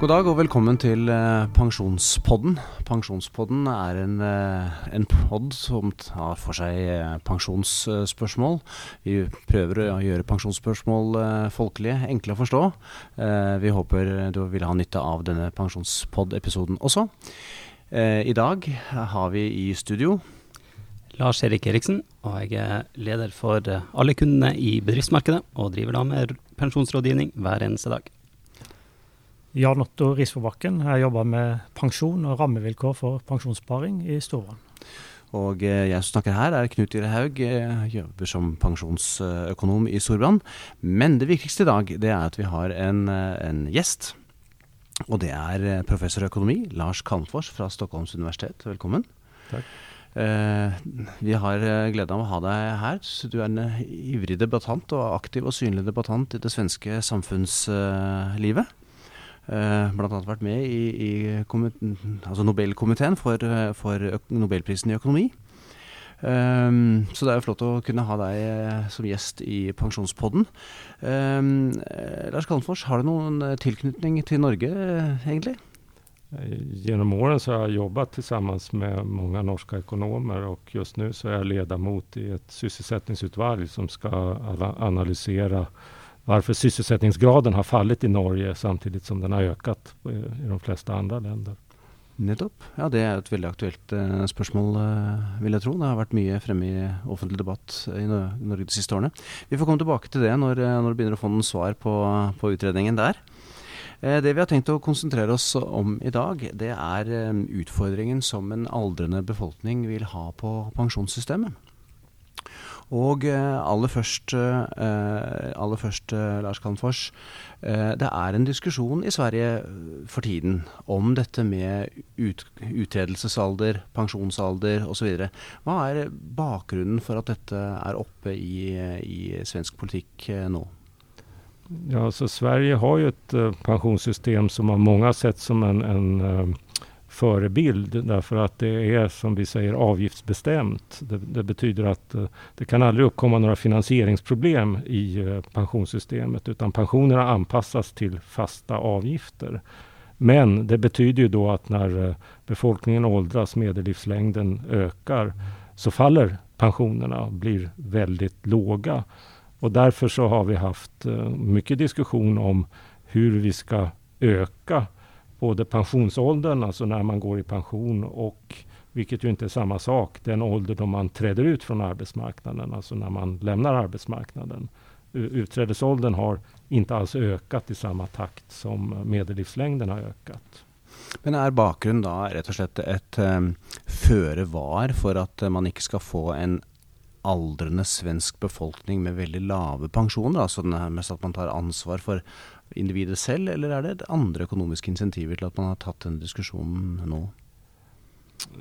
God dag og velkommen til eh, Pensjonspodden. Pensjonspodden er en, eh, en pod som tar for seg eh, pensjonsspørsmål. Vi prøver å gjøre pensjonsspørsmål folkelige, enkle å forstå. Vi håper du vil ha nytte av denne pensjonspod-episoden også. I dag har vi i studio Lars Erik Eriksen, og jeg er leder for eh, alle kundene i bedriftsmarkedet, og driver da med pensjonsrådgivning hver eneste dag. Jan Otto Risforbakken. Jeg jobber med pensjon og rammevilkår for pensjonssparing i Storevann. Og eh, jeg som snakker her, er Knut Ire Haug. eh, Jobber som pensjonsøkonom i Storbrann. Men det viktigste i dag, det er at vi har en, en gjest. Og det er professor i økonomi, Lars Kalmfors fra Stockholms universitet. Velkommen. Takk. Eh, vi har eh, gleden av å ha deg her. Så Du er en eh, ivrig debattant og aktiv og synlig debattant i det svenske samfunnslivet. Blant annet vært med i, i altså Nobelkomiteen for, for Nobelprisen i økonomi. Um, så det er jo flott å kunne ha deg som gjest i Pensjonspodden. Eh, Lars Kalmfors, har du noen tilknytning til Norge, egentlig? Eh, Genom åren så har jag jobbat tillsammans med många norska ekonomer och just nu så är jag ledamot i ett sysselsättningsutvalg som ska analysera varför sysselsättningsgraden har fallit i Norge samtidigt som den har ökat eh, i de flesta andra länder. Nettopp. Ja, det er et veldig aktuelt eh, spørsmål, eh, vil jeg tro. Det har vært mye fremme i offentlig debatt i Norge de siste årene. Vi får komme tilbake til det når, eh, når du begynner å få noen svar på, på utredningen der. Eh, Det vi har tenkt å konsentrere oss om i dag, det er eh, utfordringen som en aldrende befolkning vil ha på pensjonssystemet. Og eh, aller først, aller først Lars Kalmfors. Det er en diskusjon i Sverige for tiden om dette med ut, uttredelsesalder, pensjonsalder osv. Hva er bakgrunnen for at dette er oppe i, i svensk politikk nå? Ja, så Sverige har ju ett uh, pensionssystem som av många sett som en, en uh, förebild därför att det är som vi säger avgiftsbestämt. Det, det betyder att uh, det kan aldrig uppkomma några finansieringsproblem i pensionssystemet utan pensionerna anpassas till fasta avgifter. Men det betyder ju då att när befolkningen åldras, medellivslängden ökar, så faller pensionerna och blir väldigt låga. Och därför så har vi haft eh, mycket diskussion om hur vi ska öka både pensionsåldern, alltså när man går i pension och, vilket ju inte är samma sak, den ålder då man träder ut från arbetsmarknaden, alltså när man lämnar arbetsmarknaden. Utträdesåldern har inte alls ökat i samma takt som medellivslängden har ökat. Men er bakgrunnen da rett og slett et um, føre var for at eh, man ikke skal få en aldrende svensk befolkning med veldig lave pensjoner? Altså nærmest at man tar ansvar for individet selv, eller er det andre økonomiske insentiver til at man har tatt denne diskusjonen nå?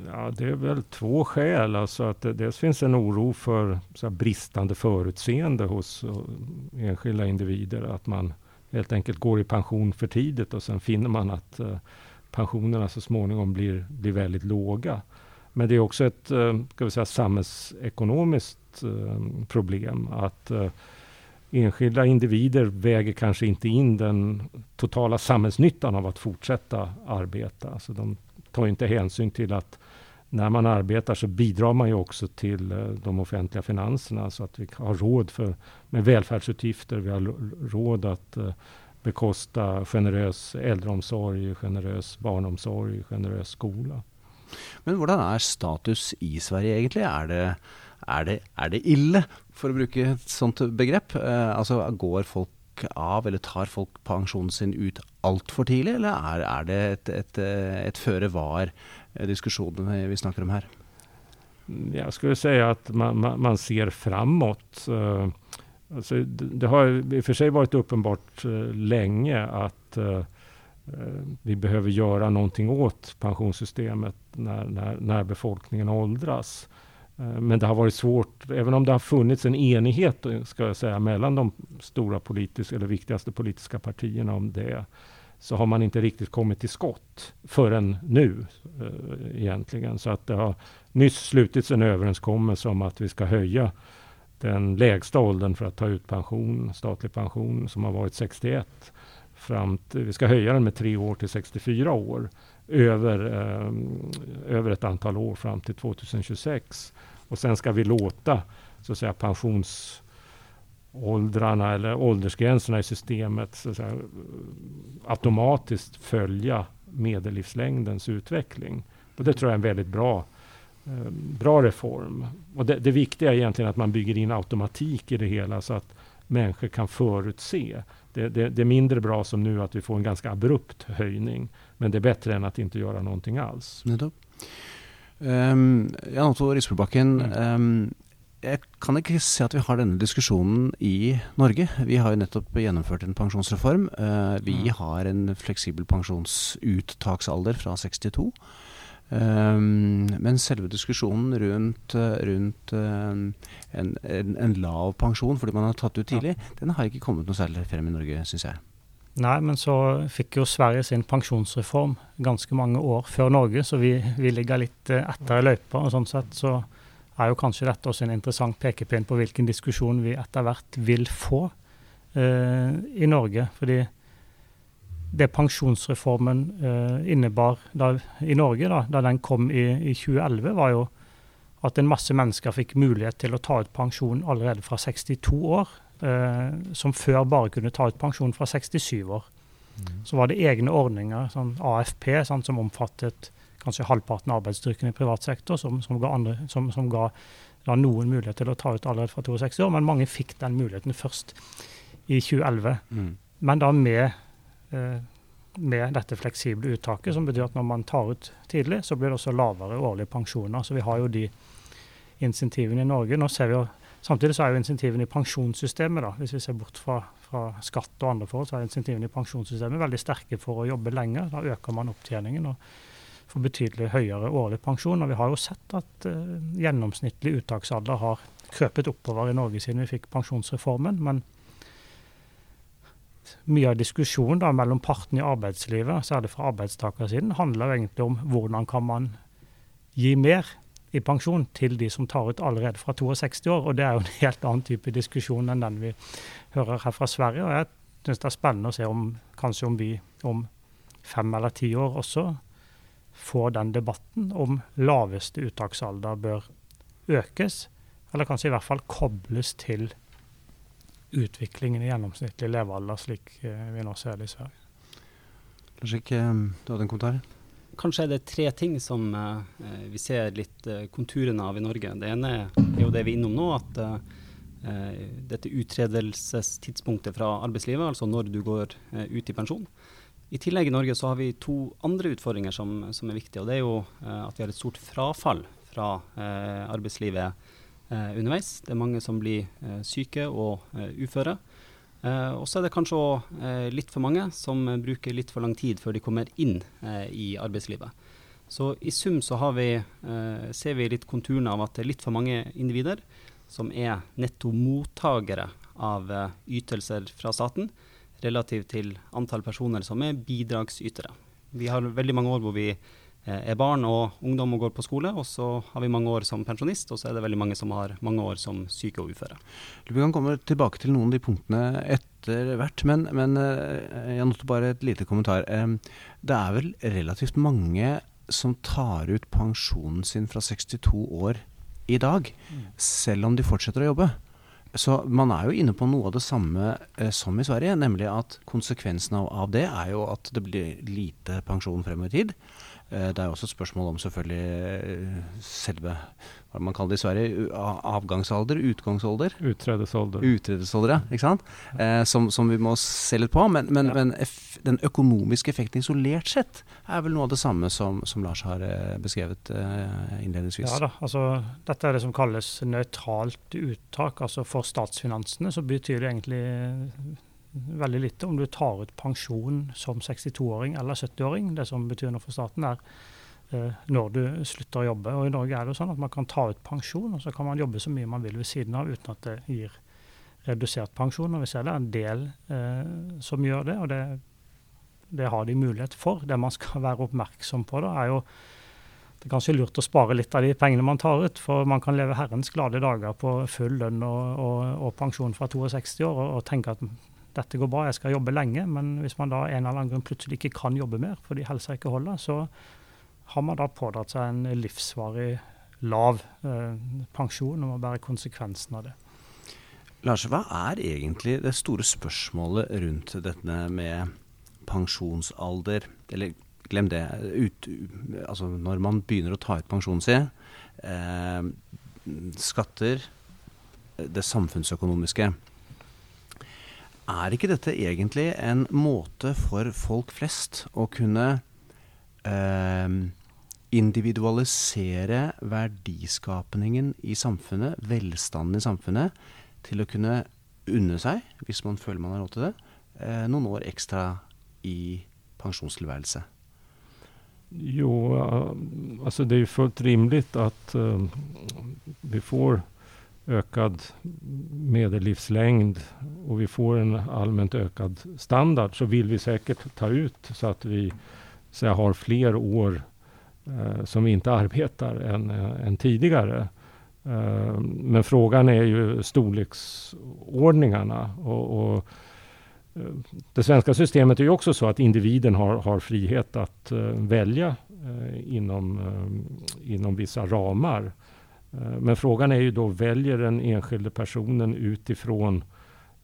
Ja, det är väl två skäl. Alltså att det, dels en oro för så forutseende hos uh, enskilda individer. Att man helt enkelt går i pension för tidigt och sen finner man att uh, pensionerna så småningom blir, blir väldigt låga. Men det är också ett uh, ska vi säga, samhällsekonomiskt uh, problem. Att uh, enskilda individer väger kanske inte in den totala samhällsnyttan av att fortsätta arbeta. Alltså de tar inte hänsyn till att när man arbetar så bidrar man ju också till eh, de offentliga finanserna så att vi har råd för, med välfärdsutgifter. Vi har råd att eh, bekosta generös äldreomsorg, generös barnomsorg, generös skola. Men hvordan er status i Sverige egentlig? Er det, er det, er det ille, for å bruke et sånt begrep? Eh, altså går folk av, eller tar folk pensjonen sin ut altfor tidlig, eller er, er det et, et, et føre var-diskusjon vi snakker om her? Jeg skulle si at man, man, ser framåt. Eh, Alltså, det, har i och för sig varit uppenbart eh, länge att eh, eh, vi behöver göra någonting åt pensionssystemet när, när, när befolkningen åldras. Eh, Men det har varit svårt, även om det har funnits en enighet eh, ska jag säga, mellan de stora politiska, eller viktigaste politiska partierna om det, så har man inte riktigt kommit till skott förrän nu eh, egentligen. Så att det har nyss slutits en överenskommelse om att vi ska höja den lägsta åldern för att ta ut pension, statlig pension som har varit 61. Fram till, vi ska höja den med tre år till 64 år över, eh, över ett antal år fram till 2026. Och sen ska vi låta så att säga, pensionsåldrarna eller åldersgränserna i systemet så att säga, automatiskt följa medellivslängdens utveckling. Och det tror jag är en väldigt bra, eh, bra reform. Och det, det viktiga är egentligen att man bygger in automatik i det hela så att människor kan förutse. Det, det, det, är mindre bra som nu att vi får en ganska abrupt höjning. Men det är bättre än att inte göra någonting alls. Um, Jan Otto Risbergbakken, um, jeg kan ikke se at vi har denne diskusjonen i Norge. Vi har jo nettopp gjennomført en pensjonsreform. Uh, vi mm. har en fleksibel pensjonsuttaksalder fra 62. Um, men selve diskusjonen rundt, rundt um, en, en, en, lav pensjon fordi man har tatt ut tidlig, ja. den har ikke kommet noe særlig frem i Norge, syns jeg. Nei, men så fikk jo Sverige sin pensjonsreform ganske mange år før Norge, så vi, vi ligger litt eh, etter i løypa. og sånn sett så er jo kanskje dette også en interessant pekepinn på hvilken diskusjon vi etter hvert vil få eh, i Norge. Fordi det pensjonsreformen eh, innebar da, i Norge, da, da den kom i, i, 2011, var jo at en masse mennesker fikk mulighet til å ta ut pensjon allerede fra 62 år eh, som før bare kunne ta ut pensjon fra 67 år. Mm. Så var det egne ordninger, sånn AFP, sånn, som omfattet kanskje halvparten av arbeidsstyrken i privat sektor, som, som, ga, andre, som, som ga noen mulighet til å ta ut allerede fra 62 år, men mange fikk den muligheten først i 2011. Mm. Men da med, med dette fleksible uttaket, som betyr at når man tar ut tidlig, så blir det også lavere årlige pensjoner. Så vi har jo de insentivene i Norge. Nå ser vi jo Samtidig så er jo insentivene i pensjonssystemet, da, hvis vi ser bort fra, fra skatt og andre forhold, så er insentivene i pensjonssystemet veldig sterke for å jobbe lenger. Da øker man opptjeningen og får betydelig høyere årlig pensjon. Og vi har jo sett at uh, gjennomsnittlig uttaksalder har krøpet oppover i Norge siden vi fikk pensjonsreformen. men mye av diskusjonen mellom partene i arbeidslivet, særlig fra arbeidstakersiden, handler egentlig om hvordan kan man gi mer i pensjon til de som tar ut allerede fra 62 år. Og det er jo en helt annen type diskusjon enn den vi hører her fra Sverige. Og jeg syns det er spennende å se om kanskje om vi om fem eller ti år også får den debatten om laveste uttaksalder bør økes, eller kanskje i hvert fall kobles til utviklingen i gjennomsnittlig levealder, slik eh, vi nå ser det i Sverige. Lars ikke eh, du hadde en kommentar? Kanskje er det tre ting som uh, vi ser litt konturene av i Norge. Det ene er jo det vi er innom nå, at dette utredelsestidspunktet fra arbeidslivet, altså når du går ut i pensjon. I tillegg i Norge så har vi to andre utfordringer som, som er viktige. og Det er jo at vi har et stort frafall fra arbeidslivet underveis. Det er mange som blir syke og uføre. Uh, og så er det kanskje òg litt for mange som bruker litt for lang tid før de kommer inn i arbeidslivet. Så i sum så vi, ser vi litt konturene av at det er litt for mange individer som er netto mottakere av ytelser fra staten, relativt til antall personer som er bidragsytere. Vi har veldig mange år hvor vi Eh, er barn og ungdom og går på skole. Og så har vi mange år som pensjonist, og så er det veldig mange som har mange år som syke og uføre. Vi kan komme tilbake til noen av de punktene etter hvert, men, men eh, jeg noter bare et lite kommentar. Det er vel relativt mange som tar ut pensjonen sin fra 62 år i dag, selv om de fortsetter å jobbe. Så man er jo inne på noe av det samme eh, som i Sverige, nemlig at konsekvensen av, av, det er jo at det blir lite pensjon fremover i tid. Eh, det er også et spørsmål om selvfølgelig eh, selve hva man kaller det i Sverige, avgangsalder, utgangsalder. Utredesalder. Utredesalder, ja. Ikke sant? Eh, som, som, vi må se litt på. Men, men, ja. men den økonomiske effekten isolert sett er vel noe av det samme som, som Lars har eh, beskrevet eh, innledningsvis. Ja da, altså dette er det som kalles nøytralt uttak. Altså for statsfinansene så betyr det egentlig veldig lite om du tar ut pensjon som 62-åring eller 70-åring. Det som betyr noe for staten, er uh, når du slutter å jobbe. Og I Norge er det jo sånn at man kan ta ut pensjon, og så kan man jobbe så mye man vil ved siden av uten at det gir redusert pensjon. Og Vi ser det er en del eh, som gjør det, og det, det, har de mulighet for. Det man skal være oppmerksom på, da, er jo det er kanskje lurt å spare litt av de pengene man tar ut, for man kan leve herrens glade dager på full lønn og, og, og pensjon fra 62 år og, og, tenke at dette går bra, jeg skal jobbe lenge. Men hvis man da en eller annen grunn plutselig ikke kan jobbe mer fordi helsa ikke holder, så har man da pådratt seg en livsvarig lav eh, pensjon og må bære konsekvensen av det. Lars, hva er egentlig det store spørsmålet rundt dette med pensjonsalder? Eller glem det. Ut, altså når man begynner å ta ut pensjonen sin, eh, skatter, det samfunnsøkonomiske. Er ikke dette egentlig en måte for folk flest å kunne eh, individualisere verdiskapningen i samfunnet, velstanden i samfunnet, til å kunne unne seg, hvis man føler man har råd til det, eh, noen år ekstra i pensjonstilværelse? Jo, altså det är fullt rimelig at uh, vi får ökad medellivslängd och vi får en allmänt ökad standard så vill vi säkert ta ut så att vi så jag har fler år eh, som vi inte arbetar än, uh, än tidigare. men frågan är ju storleksordningarna. och, och det svenska systemet är ju också så att individen har, har frihet att uh, välja uh, inom, inom vissa ramar. Men frågan är ju då, väljer den enskilde personen utifrån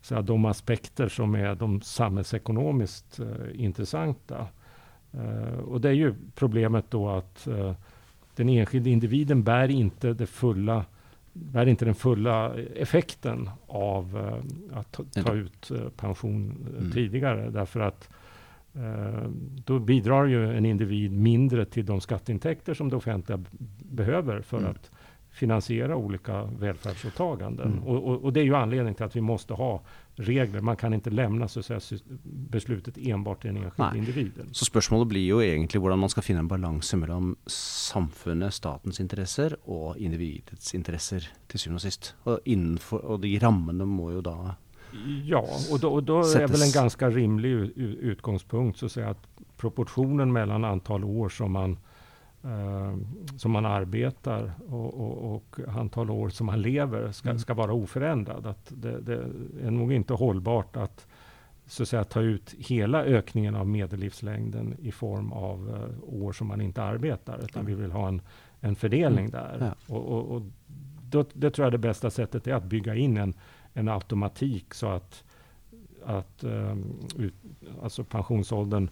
så de aspekter som är de samhällsekonomiskt intressanta? och det är ju problemet då att den enskilde individen bär inte det fulla bär inte den fulla effekten av uh, att ta, ta ut uh, pension mm. tidigare. Därför att då bidrar ju en individ mindre till de skatteintäkter som det offentliga behöver för mm. att finansiera olika välfärdsåtaganden. Mm. Och, och, och, det är ju anledningen till att vi måste ha regler. Man kan ikke lämna så säga, beslutet enbart til den enskilde individen. Så spørsmålet blir jo egentlig hvordan man skal finne en balanse mellom samfunnet, statens interesser, og individets interesser til syvende og sist. Og, innenfor, og de rammene må jo da Ja, og da, og da er vel en ganske rimelig utgangspunkt så å si at proporsjonen mellom antall år som man som man arbetar och, och, och, antal år som man lever ska, mm. ska vara oförändrad. Att det, det, är nog inte hållbart att, så att säga, ta ut hela ökningen av medellivslängden i form av uh, år som man inte arbetar. Utan vi vill ha en, en fördelning mm. där. Ja. Och, och, då, det tror jag det bästa sättet är att bygga in en, en automatik så att, att um, ut, alltså pensionsåldern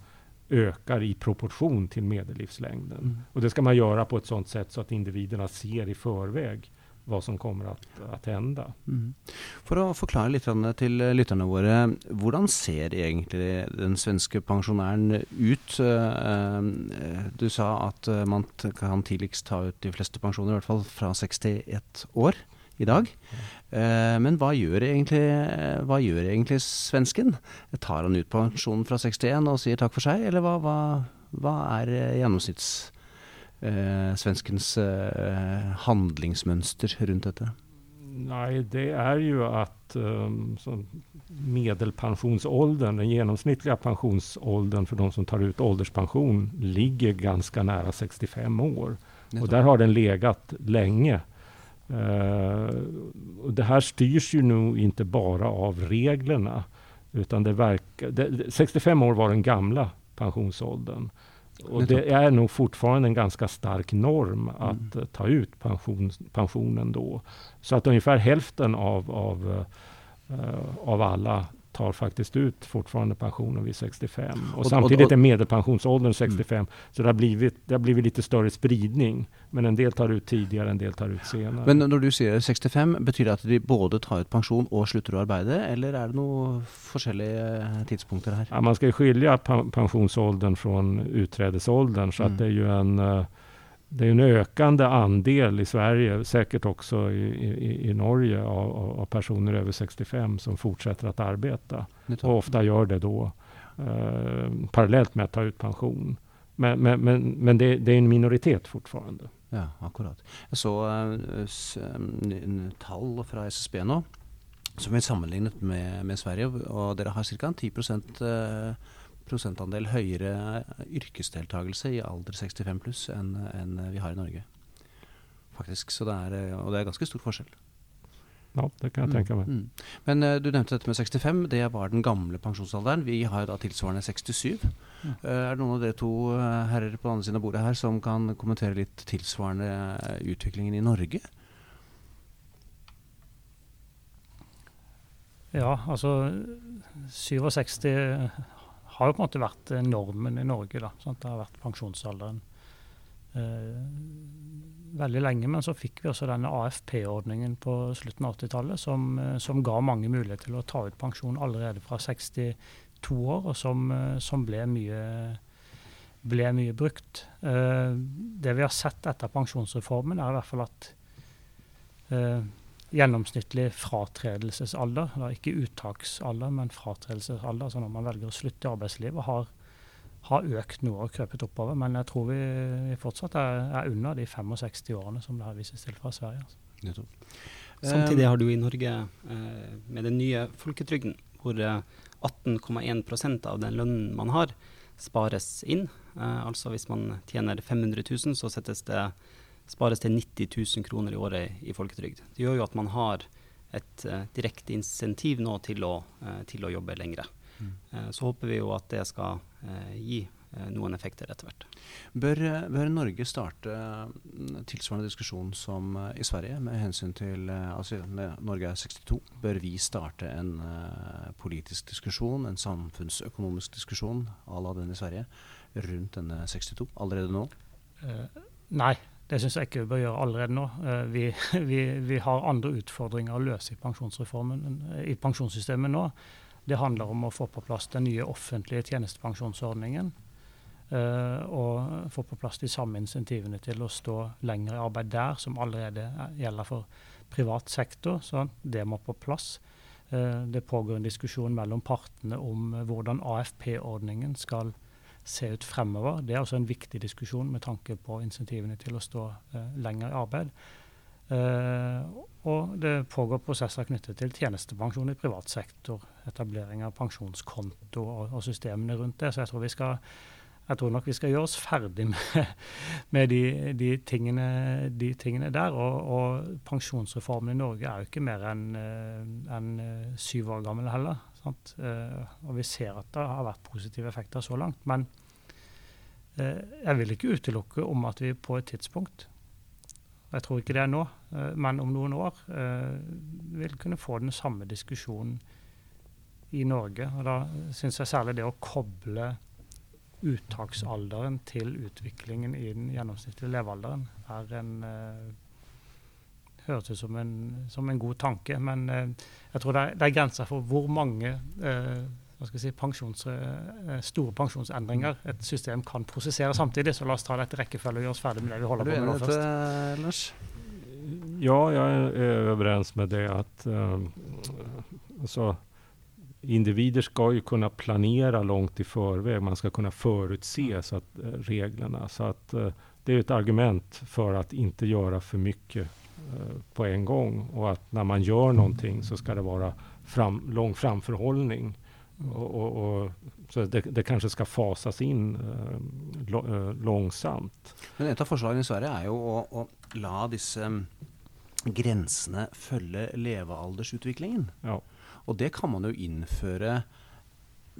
ökar i proportion til medellivslängden. Mm. Och det skal man gjøre på et sånt sett så at individerna ser i förväg hva som kommer att, att hända. Mm. For å forklare litt til lytterne våre, hvordan ser egentlig den svenske pensjonæren ut? Eh, du sa at man kan tidligst ta ut de fleste pensjoner, i hvert fall fra 61 år i dag. Eh, men hva gjør, egentlig, hva gjør egentlig svensken? Tar han ut pensjonen fra 61 og sier takk for seg, eller hva, hva, hva er eh, gjennomsnittssvenskens eh, handlingsmønster rundt dette? Nei, det er jo at um, medelpensjonsåldern, den gjennomsnittlige pensjonsåldern for de som tar ut alderspensjon, ligger ganske nære 65 år. Og der har den legat lenge. Uh, det här styrs ju nå inte bara av reglerna. Utan det verkar, det, 65 år var den gamla pensionsåldern. Och det är nog fortfarande en ganska stark norm att mm. ta ut pension, pensionen då. Så att ungefär hälften av, av, uh, av alla tar faktisk ut fortfarande pensionen vid 65. Och, samtidigt är medelpensionsåldern 65. Mm. Så det har, blivit, det har blivit lite större spridning. Men en del tar ut tidligere, en del tar ut senere. Men når du sier 65, betyr det at de både tar ut pensjon og slutter å arbeide, eller er det noen forskjellige tidspunkter her? Ja, man skal skilja pensjonsåldern fra utträdesåldern. Så mm. att det er jo en uh, det är en ökande andel i Sverige, säkert också i, i, i Norge, av, av, personer över 65 som fortsätter att arbeta. Och ofta gör det då eh, parallellt med att ta ut pension. Men, men, men, men det, det, är en minoritet fortfarande. Ja, akkurat. Jeg så uh, tall fra SSB nå, som er sammenlignet med, med Sverige. Og dere har ca. 10 uh, prosentandel høyere yrkesdeltakelse i alder 65 pluss enn enn vi har i Norge. Faktisk. Så det er, og det er ganske stor forskjell. Ja, det kan jeg tenke meg. Mm. Men uh, du nevnte dette med 65. Det var den gamle pensjonsalderen. Vi har jo da tilsvarende 67. Mm. Uh, er det noen av dere to uh, herrer på den andre siden av bordet her som kan kommentere litt tilsvarende utviklingen i Norge? Ja, altså 67 har jo på en måte vært normen i Norge. da, sant? Det har vært pensjonsalderen eh, veldig lenge. Men så fikk vi også denne AFP-ordningen på slutten av 80-tallet, som, eh, som, ga mange mulighet til å ta ut pensjon allerede fra 62 år, og som, eh, som ble, mye, ble, mye, brukt. Eh, det vi har sett etter pensjonsreformen, er i hvert fall at eh, gjennomsnittlig fratredelsesalder, da ikke uttaksalder, men fratredelsesalder, altså når man velger å slutte i arbeidslivet, har, har økt noe og krøpet oppover. Men jeg tror vi fortsatt er, er under de 65 årene som det her vises til fra Sverige. Altså. Samtidig har du i Norge, eh, med den nye folketrygden, hvor 18,1% av den lønnen man har, spares inn. Eh, altså hvis man tjener 500 000, så settes det spares til 90 000 kroner i året i folketrygd. Det gjør jo at man har et uh, direkte insentiv nå til å, uh, til å jobbe lengre. Mm. Uh, så håper vi jo at det skal gi noen effekter etter hvert. Bør, bør, Norge starte mm, tilsvarende diskusjon som i Sverige med hensyn til altså Norge er 62. Bør vi starte en politisk diskusjon, en samfunnsøkonomisk diskusjon à la den i Sverige, rundt denne 62 allerede nå? nei, det syns jeg ikke vi bør gjøre allerede nå. Uh, vi, vi, vi, har andre utfordringer å løse i, pensjonsreformen, i pensjonssystemet nå. Det handler om å få på plass den nye offentlige tjenestepensjonsordningen. Uh, og få på plass de samme insentivene til å stå lenger i arbeid der, som allerede gjelder for privat sektor. Så det må på plass. Det pågår en diskusjon mellom partene om hvordan AFP-ordningen skal se ut fremover. Det er også en viktig diskusjon med tanke på insentivene til å stå uh, lenger i arbeid. Uh, og det pågår prosesser knyttet til tjenestepensjon i privat sektor, etablering av pensjonskonto og, og systemene rundt det. Så jeg tror, skal, jeg tror nok vi skal gjøre oss ferdig med, med de, de, tingene, de, tingene, der. Og, og, pensjonsreformen i Norge er jo ikke mer enn uh, en, syv år gammel heller. Uh, og vi ser at det har vært positive effekter så langt. Men uh, jeg vil ikke utelukke om at vi på et tidspunkt, jeg tror ikke det er nå, uh, men om noen år, vil kunne få den samme diskusjonen i Norge. Og da syns jeg særlig det å koble uttaksalderen til utviklingen i den gjennomsnittlige levealderen er en høres ut som en, som en god tanke. Men eh, jeg tror det er, det er, grenser for hvor mange eh, si, pensjons, eh, store pensjonsendringer et system kan prosessere samtidig. Så la oss ta dette rekkefølge og gjøre oss ferdig med det vi holder på med nå først. Det, Lars? Ja, jeg er overens med det at um, altså, individer skal jo kunne planere langt i forveien. Man skal kunne forutse så at, reglene. Så at, uh, det er et argument for å ikke gjøre for mye på en gång och att när man gör någonting så ska det vara fram, lång framförhållning. Och, och, och, så det, det, kanskje skal fases inn uh, uh, långsamt. Men Et av forslagene i Sverige er jo å, å la disse um, grensene følge levealdersutviklingen. Ja. Og det kan man jo innføre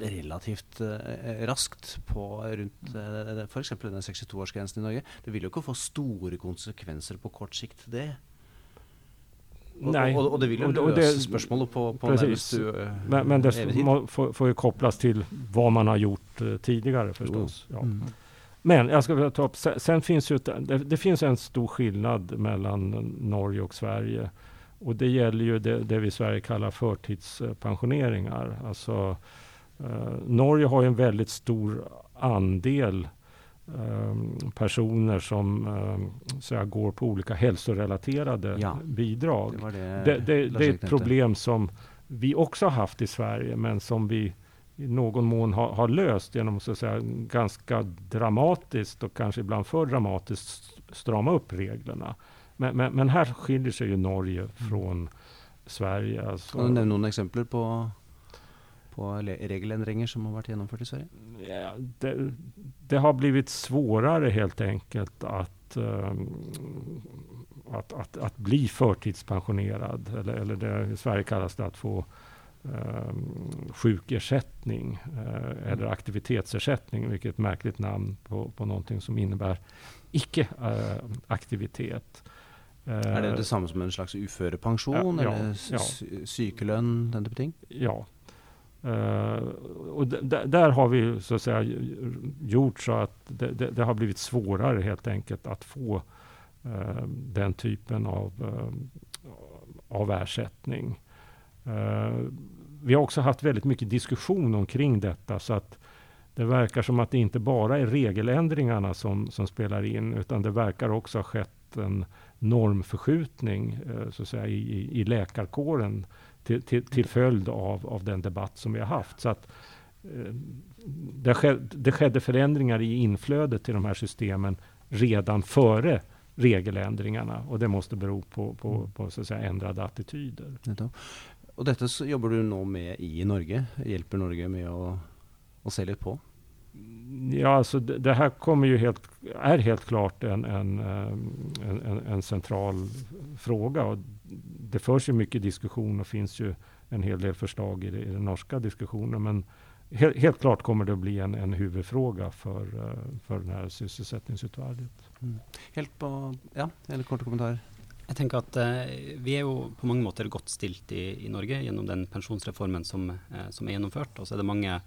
relativt uh, raskt på rundt uh, f.eks. denne 62-årsgrensen i Norge. Det vil jo ikke få store konsekvenser på kort sikt, det. Nej. og, og, det vil jo løse spørsmålet på, på nærmest Men, men det får, jo ju kopplas till vad man har gjort uh, tidligere, forstås. Ja. Mm. Men jag ska ta upp, sen, sen finns ju, det, det, finns en stor skillnad mellan Norge och Sverige. Och det gäller ju det, det vi i Sverige kallar förtidspensioneringar. Alltså, uh, Norge har jo en väldigt stor andel personer som um, så går på olika hälsorelaterade ja, bidrag. Det, det, det, det, det, är ett problem som vi också har haft i Sverige men som vi i någon mån har, har löst genom så att säga, ganska dramatiskt och kanske ibland för dramatiskt strama upp reglerna. Men, men, men här skiljer sig ju Norge från Sverige. Alltså. Kan du nämna noen eksempler på på regelendringer som har vært gjennomført i Sverige? Ja, det, det, har blitt vanskeligere, helt enkelt at, uh, at, at, at, bli førtidspensjonert. Eller, eller det, I Sverige kalles det å få um, sjukersättning uh, eller aktivitetsersättning, vilket er et merkelig navn på, på noe som innebærer ikke uh, aktivitet. Er det det samme som en slags uførepensjon ja, ja, eller sykelønn, den type ting? Ja. Uh, og der har vi så att säga, gjort så at det, det, det, har blivit svårare helt enkelt att få uh, den typen av, uh, av ersättning. vi har også hatt veldig mye diskussion omkring dette. så att det verkar som at det ikke bare er regeländringarna som, som spelar in, utan det verkar også ha skett en normförskjutning så att säga, i, i läkarkåren till, till, till följd av, av den debatt som vi har haft. Så att, eh, det, skedde, det skedde förändringar i inflödet till de här systemen redan före regeländringarna och det måste bero på, på, mm. på så att säga, ändrade attityder. Og dette jobber du nå med i Norge? Hjelper Norge med å, å se litt på? Ja, alltså det, det, här kommer ju helt, är helt klart en, en, eh, en, en central fråga. Och det förs ju mycket diskussion och finns ju en hel del förslag i, det, i den norska diskussionen. Men helt, helt, klart kommer det att bli en, en huvudfråga för, eh, för det här sysselsättningsutvalget. Mm. Helt på, ja, eller kort kommentarer? Jeg tenker at eh, Vi er jo på mange måter godt stilt i, i Norge gjennom den pensjonsreformen som, eh, som er gjennomført. Og så er det mange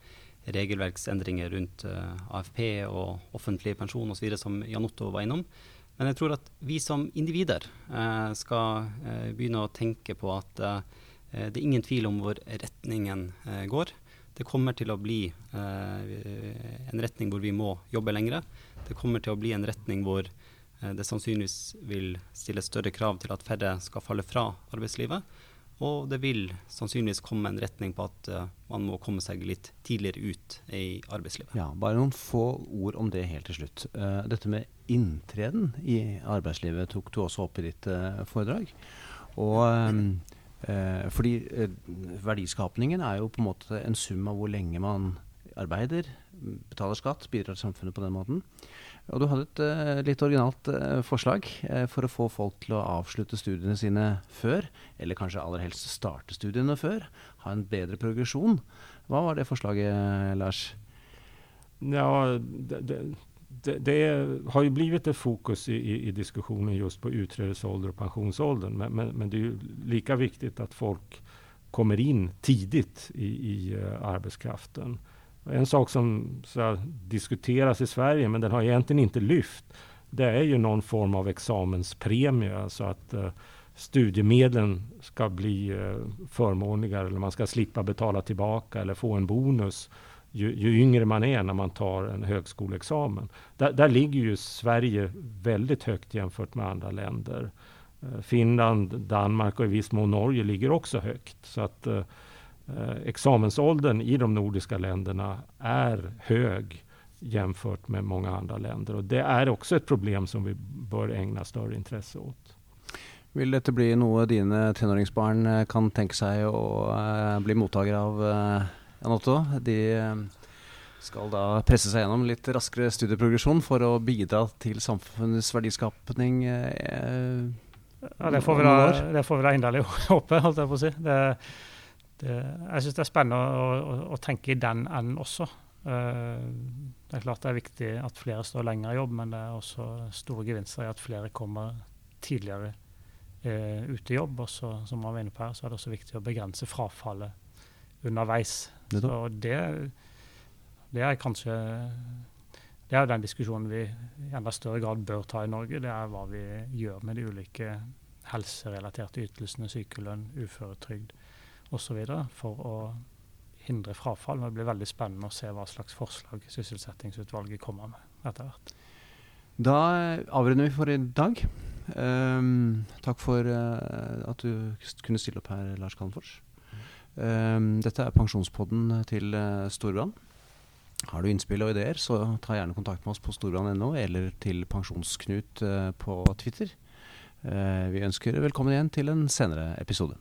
regelverksendringer rundt uh, AFP og offentlig pensjon osv. som Jan Otto var innom. Men jeg tror at vi som individer uh, skal uh, begynne å tenke på at det er ingen tvil om hvor retningen går. Det kommer til å bli en retning hvor vi må jobbe lengre. Det kommer til å bli en retning hvor det sannsynligvis vil stille større krav til at færre skal falle fra arbeidslivet. Og det vil sannsynligvis komme en retning på at uh, man må komme seg litt tidligere ut i arbeidslivet. Ja, Bare noen få ord om det helt til slutt. Uh, dette med inntreden i arbeidslivet tok du også opp i ditt uh, foredrag. Og um, fordi verdiskapningen er jo på en måte en sum av hvor lenge man arbeider, betaler skatt, bidrar til samfunnet på den måten. Og du hadde et uh, litt originalt uh, forslag uh, for å få folk til å avslutte studiene sine før, eller kanskje aller helst starte studiene før. Ha en bedre progresjon. Hva var det forslaget, Lars? Ja, det, det, det, det har jo blitt et fokus i, i, i, diskusjonen just på uttredelsesalder og pensjonsalderen. Men, men, men, det er jo like viktig at folk kommer inn tidlig i, i arbeidskraften. En sak som så, diskuteras i Sverige, men den har egentlig ikke lyft, det er jo noen form av examenspremie. Så at uh, studiemedlen skal bli uh, förmånligare, eller man skal slippe betale tilbake eller få en bonus ju, ju yngre man er når man tar en högskoleexamen. Der, der ligger ju Sverige veldig høyt jämfört med andre länder. Uh, Finland, Danmark og i viss mån Norge ligger også høyt. Så att, eh, examensåldern i de nordiska länderna är hög jämfört med många andra länder. Och det är också ett problem som vi bør ägna større intresse åt. Vil dette bli noe dine tenåringsbarn eh, kan tenke seg å eh, bli mottaker av, eh, Jan Otto? De uh, skal da presse seg gjennom litt raskere studieprogresjon for å bidra til samfunnets verdiskapning? ja, det får vi da, det får vi da inderlig håpe, holdt jeg på å si. Det, det, jeg syns det er spennende å, å, å, tenke i den enden også. Uh, det er klart det er viktig at flere står lenger i jobb, men det er også store gevinster i at flere kommer tidligere uh, ut i jobb. Og så, som man var inne på her, så er det også viktig å begrense frafallet underveis. Det så det, det, er kanskje det er den diskusjonen vi i enda større grad bør ta i Norge. Det er hva vi gjør med de ulike helserelaterte ytelsene, sykelønn, uføretrygd osv. for å hindre frafall. Og det blir veldig spennende å se hva slags forslag sysselsettingsutvalget kommer med etter hvert. Da avrunder vi for i dag. Um, takk for uh, at du kunne stille opp her, Lars Kallenfors. Um, dette er pensjonspodden til uh, Storbrann. Har du innspill og ideer, så ta gjerne kontakt med oss på storbrann.no eller til Pensjonsknut uh, på Twitter. vi ønsker velkommen igjen til en senere episode.